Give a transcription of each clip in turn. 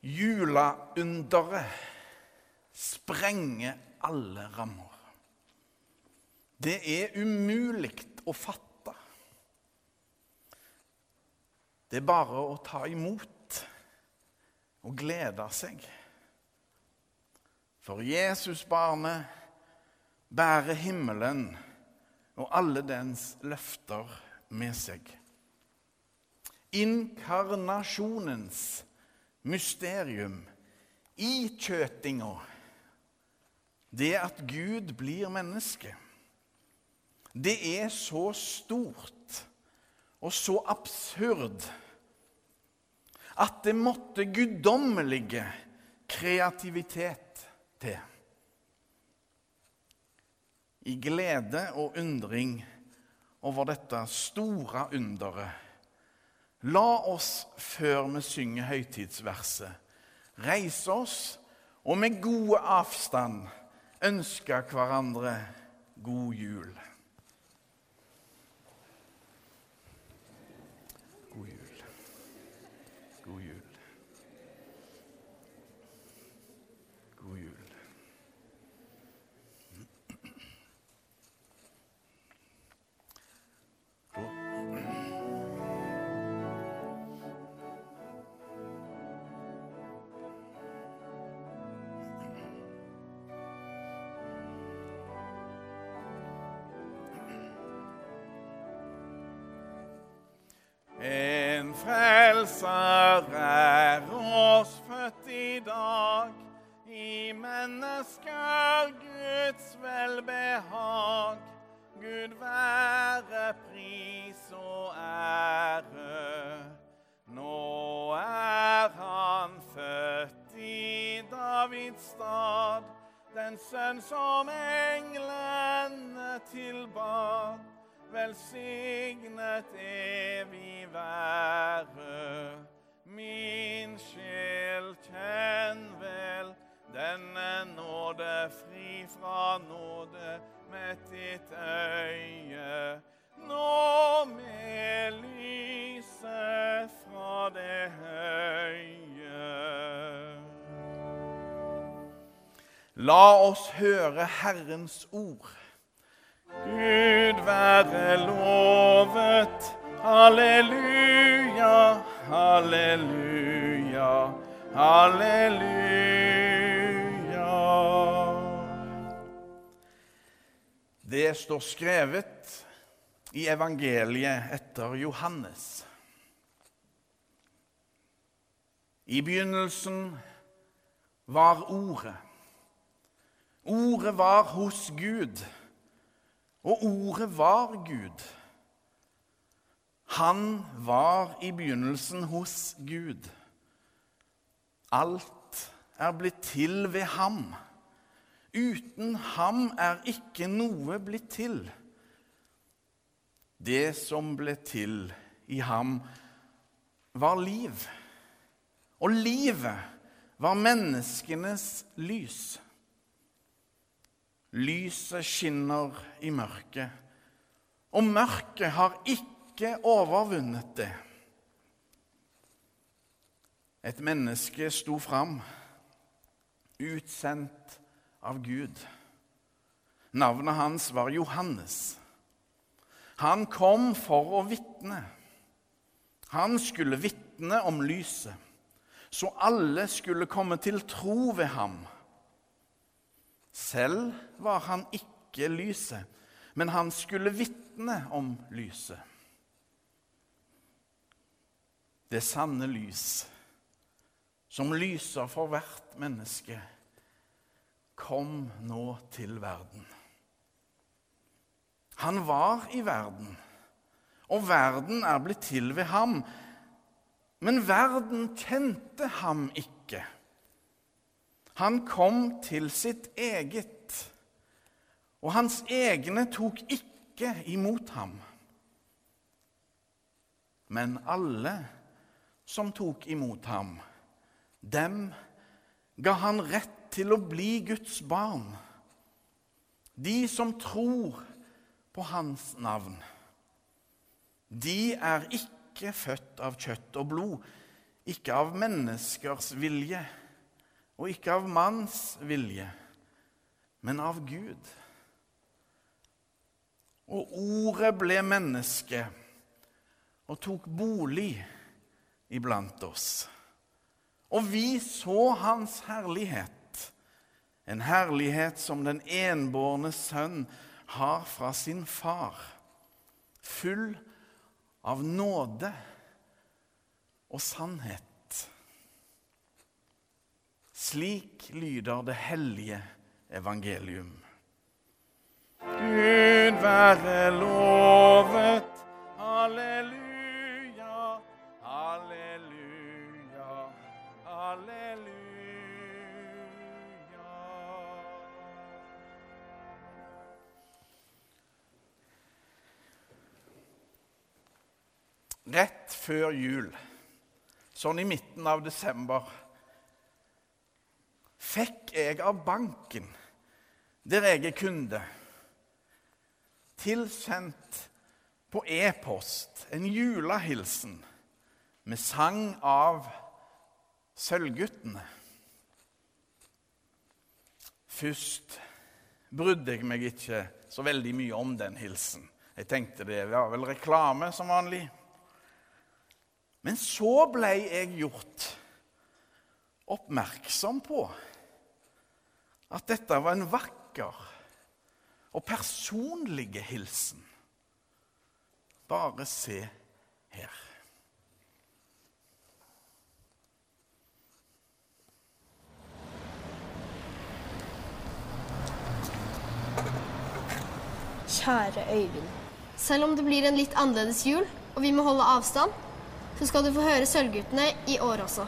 Juleunderet sprenger alle rammer. Det er umulig å fatte. Det er bare å ta imot og glede seg. For Jesusbarnet bærer himmelen og alle dens løfter med seg. Inkarnasjonens mysterium i kjøtinga, det at Gud blir menneske, det er så stort og så absurd at det måtte guddommelige kreativitet til. I glede og undring over dette store underet La oss, før vi synger høytidsverset, reise oss og med god avstand ønske hverandre god jul. Davids den sønn som englene tilbad velsignet evig være. Min sjel, kjenn vel denne nåde, fri fra nåde, med ditt øye. Nå med lyset fra det høye. La oss høre Herrens ord. Gud være lovet. Halleluja, halleluja, halleluja. Det står skrevet i evangeliet etter Johannes. I begynnelsen var Ordet. Ordet var hos Gud. Og ordet var Gud. Han var i begynnelsen hos Gud. Alt er blitt til ved ham. Uten ham er ikke noe blitt til. Det som ble til i ham, var liv. Og livet var menneskenes lys. Lyset skinner i mørket, og mørket har ikke overvunnet det. Et menneske sto fram, utsendt av Gud. Navnet hans var Johannes. Han kom for å vitne. Han skulle vitne om lyset, så alle skulle komme til tro ved ham. Selv var han ikke lyset, men han skulle vitne om lyset. Det sanne lys, som lyser for hvert menneske, kom nå til verden. Han var i verden, og verden er blitt til ved ham. Men verden kjente ham ikke. Han kom til sitt eget, og hans egne tok ikke imot ham. Men alle som tok imot ham, dem ga han rett til å bli Guds barn. De som tror på hans navn. De er ikke født av kjøtt og blod, ikke av menneskers vilje og ikke av manns vilje, men av Gud. Og ordet ble menneske og tok bolig iblant oss. Og vi så hans herlighet, en herlighet som den enbårne sønn har fra sin far, full av nåde og sannhet. Slik lyder det hellige evangelium. Gud være lovet. Halleluja, halleluja, halleluja. Rett før jul, sånn i midten av desember fikk jeg av banken, der jeg er kunde, tilsendt på e-post en julehilsen med sang av Sølvguttene. Først brydde jeg meg ikke så veldig mye om den hilsen. Jeg tenkte det var vel reklame som vanlig. Men så ble jeg gjort oppmerksom på at dette var en vakker og personlig hilsen. Bare se her. Kjære Øyvind. Selv om det blir en litt annerledes jul, og vi må holde avstand, så skal du få høre Sølvguttene i år også.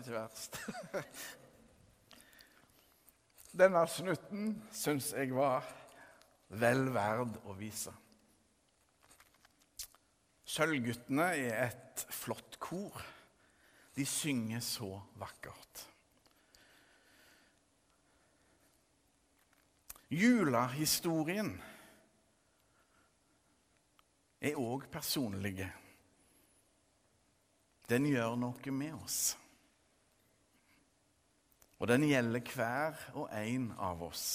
Ikke verst. Denne snutten syns jeg var vel verd å vise. Sølvguttene er et flott kor. De synger så vakkert. Julehistorien er òg personlig. Den gjør noe med oss. Og den gjelder hver og en av oss.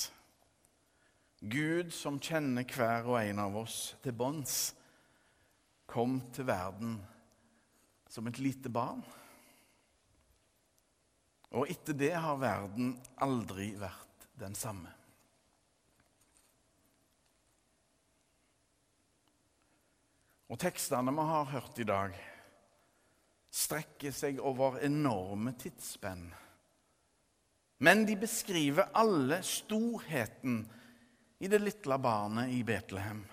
Gud som kjenner hver og en av oss til bunns, kom til verden som et lite barn. Og etter det har verden aldri vært den samme. Og tekstene vi har hørt i dag, strekker seg over enorme tidsspenn Men de beskriver alle storheten i det lille barnet i Betlehem.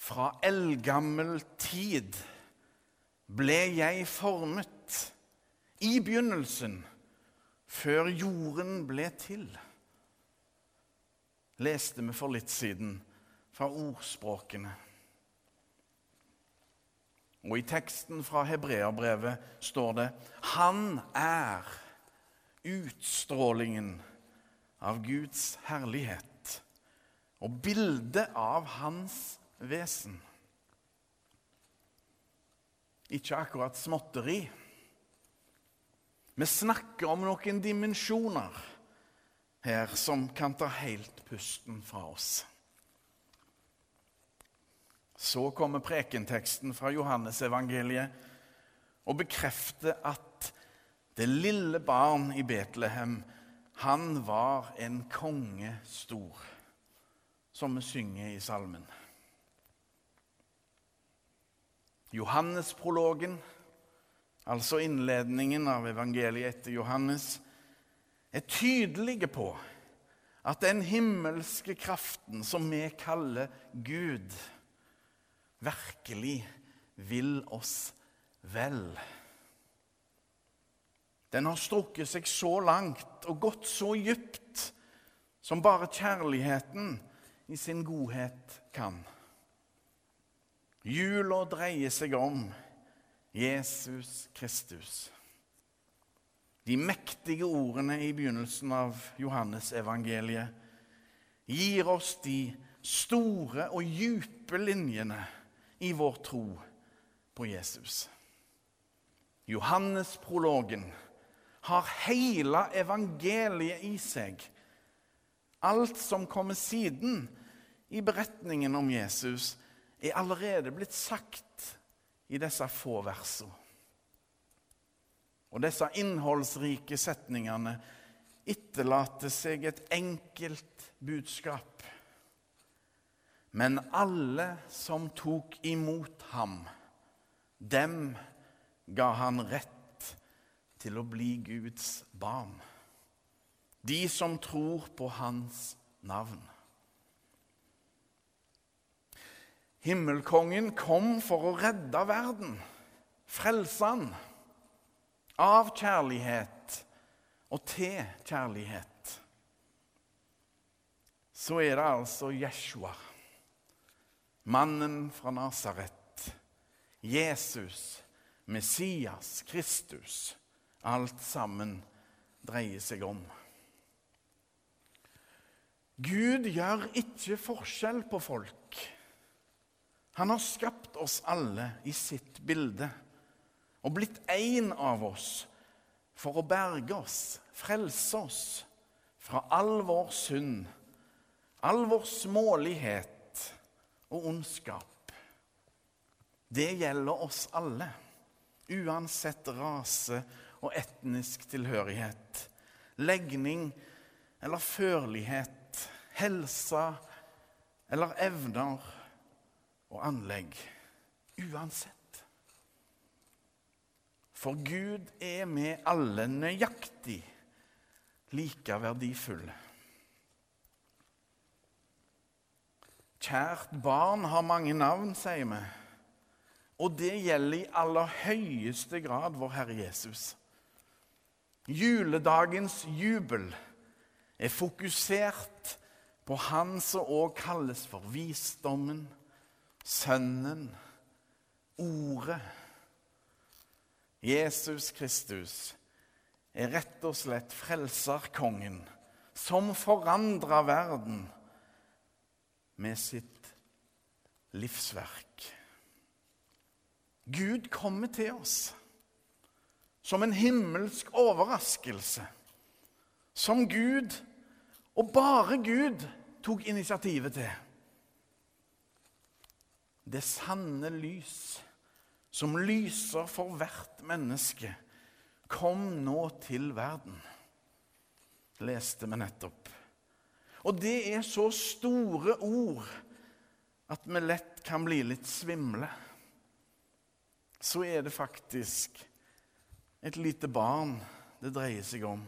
Fra eldgammel tid ble jeg formet i begynnelsen, før jorden ble til. Leste vi for litt siden fra ordspråkene. Og i teksten fra hebreerbrevet står det Han er utstrålingen av Guds herlighet og bildet av hans vesen. Ikke akkurat småtteri. Vi snakker om noen dimensjoner her som kan ta helt pusten fra oss. Så kommer prekenteksten fra Johannesevangeliet og bekrefter at det lille barn i Betlehem, han var en konge stor, som vi synger i salmen. Johannesprologen, altså innledningen av evangeliet etter Johannes, er tydelige på at den himmelske kraften som vi kaller Gud, virkelig vil oss vel. Den har strukket seg så langt og gått så dypt som bare kjærligheten i sin godhet kan. Jula dreier seg om Jesus Kristus. De mektige ordene i begynnelsen av Johannes-evangeliet gir oss de store og dype linjene i vår tro på Jesus. Johannes-prologen har hele evangeliet i seg. Alt som kommer siden i beretningen om Jesus, er allerede blitt sagt i disse få versene. Og disse innholdsrike setningene etterlater seg et enkelt budskap. Men alle som tok imot ham, dem ga han rett til å bli Guds barn. De som tror på hans navn. Himmelkongen kom for å redde verden, frelse han, av kjærlighet og til kjærlighet. Så er det altså Jeshua, mannen fra Nasaret, Jesus, Messias, Kristus. Alt sammen dreier seg om. Gud gjør ikke forskjell på folk. Han har skapt oss alle i sitt bilde og blitt en av oss for å berge oss, frelse oss fra all vår synd, all vår smålighet og ondskap. Det gjelder oss alle, uansett rase og etnisk tilhørighet, legning eller førlighet, helse eller evner og anlegg. Uansett. For Gud er med alle nøyaktig like verdifulle. Kjært barn har mange navn, sier vi. Og det gjelder i aller høyeste grad vår Herre Jesus. Juledagens jubel er fokusert på Han som òg kalles for visdommen, Sønnen, Ordet. Jesus Kristus er rett og slett frelserkongen som forandra verden med sitt livsverk. Gud kommer til oss som en himmelsk overraskelse. Som Gud, og bare Gud, tok initiativet til. Det sanne lys som lyser for hvert menneske, kom nå til verden. Leste vi nettopp. Og det er så store ord at vi lett kan bli litt svimle. Så er det faktisk et lite barn det dreier seg om.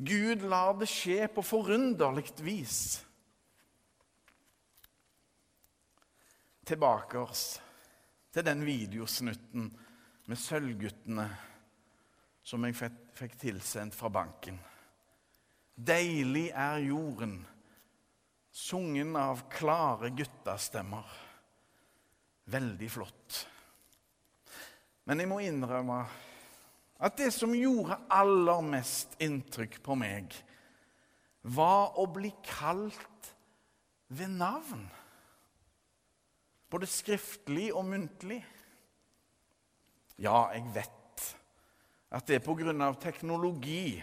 Gud lar det skje på forunderlig vis. Tilbake oss til den videosnutten med Sølvguttene som jeg fikk, tilsendt fra banken. Deilig er jorden, sungen av klare guttastemmer. Veldig flott. Men jeg må innrømme at det som gjorde aller mest inntrykk på meg, var å bli kalt ved navn. Både skriftlig og muntlig. Ja, jeg vet at det er på grunn av teknologi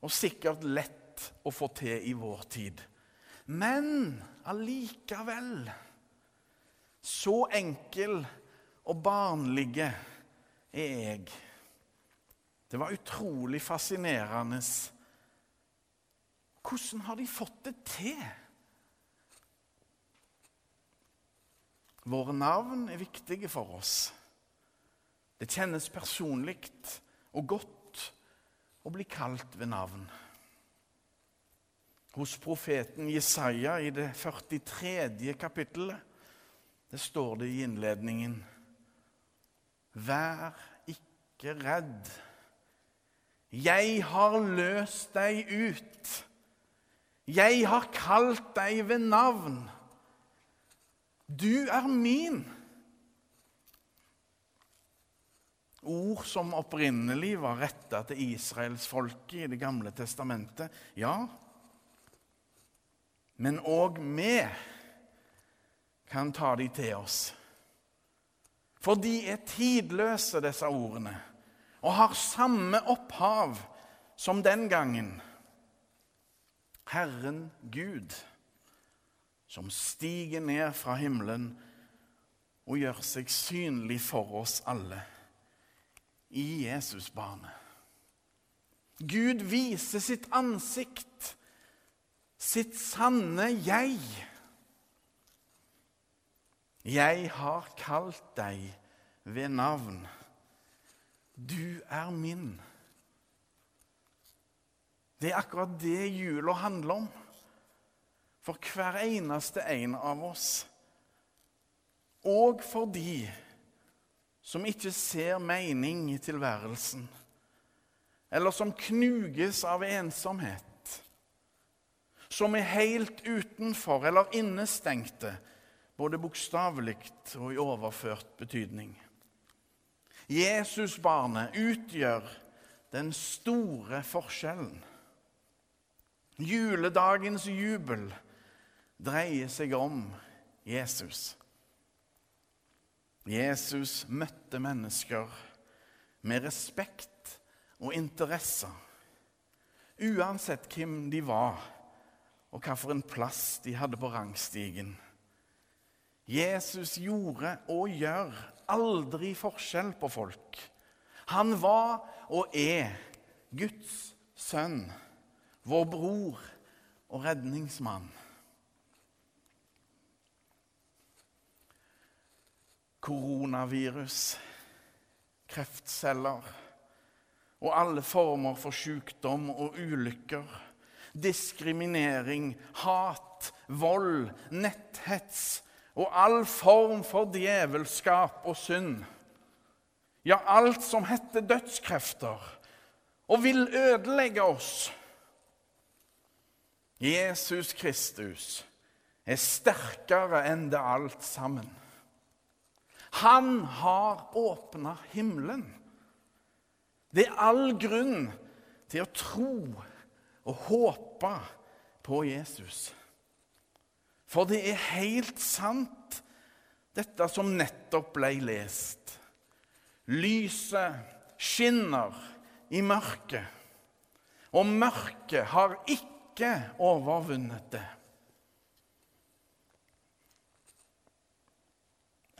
og sikkert lett å få til i vår tid. Men allikevel Så enkel og barnlige er jeg. Det var utrolig fascinerende. Hvordan har de fått det til? Våre navn er viktige for oss. Det kjennes personlig og godt å bli kalt ved navn. Hos profeten Jesaja i det 43. kapittelet det står det i innledningen Vær ikke redd. Jeg har løst deg ut. Jeg har kalt deg ved navn. Du er min. Ord som opprinnelig var retta til israelsfolket i Det gamle testamentet. Ja, men òg vi kan ta de til oss. For de er tidløse, disse ordene, og har samme opphav som den gangen. Herren Gud, som stiger ned fra himmelen og gjør seg synlig for oss alle i Jesus barnet. Gud viser sitt ansikt, sitt sanne jeg. Jeg har kalt deg ved navn. Du er min. Det er akkurat det jula handler om. For hver eneste en av oss. Og for de som ikke ser mening i tilværelsen, eller som knuges av ensomhet, som er helt utenfor eller innestengte, både bokstavelig og i overført betydning. Jesusbarnet utgjør den store forskjellen. Juledagens jubel dreier seg om Jesus. Jesus møtte mennesker med respekt og interesse, uansett hvem de var, og hvilken plass de hadde på rangstigen. Jesus gjorde og gjør aldri forskjell på folk. Han var og er Guds sønn, vår bror og redningsmann. Koronavirus, kreftceller og alle former for sykdom og ulykker, diskriminering, hat, vold, netthets og all form for djevelskap og synd. Ja, alt som heter dødskrefter og vil ødelegge oss. Jesus Kristus er sterkere enn det alt sammen. Han har åpna himmelen. Det er all grunn til å tro og håpe på Jesus. For det er helt sant, dette som nettopp ble lest. Lyset skinner i mørket, og mørket har ikke overvunnet det.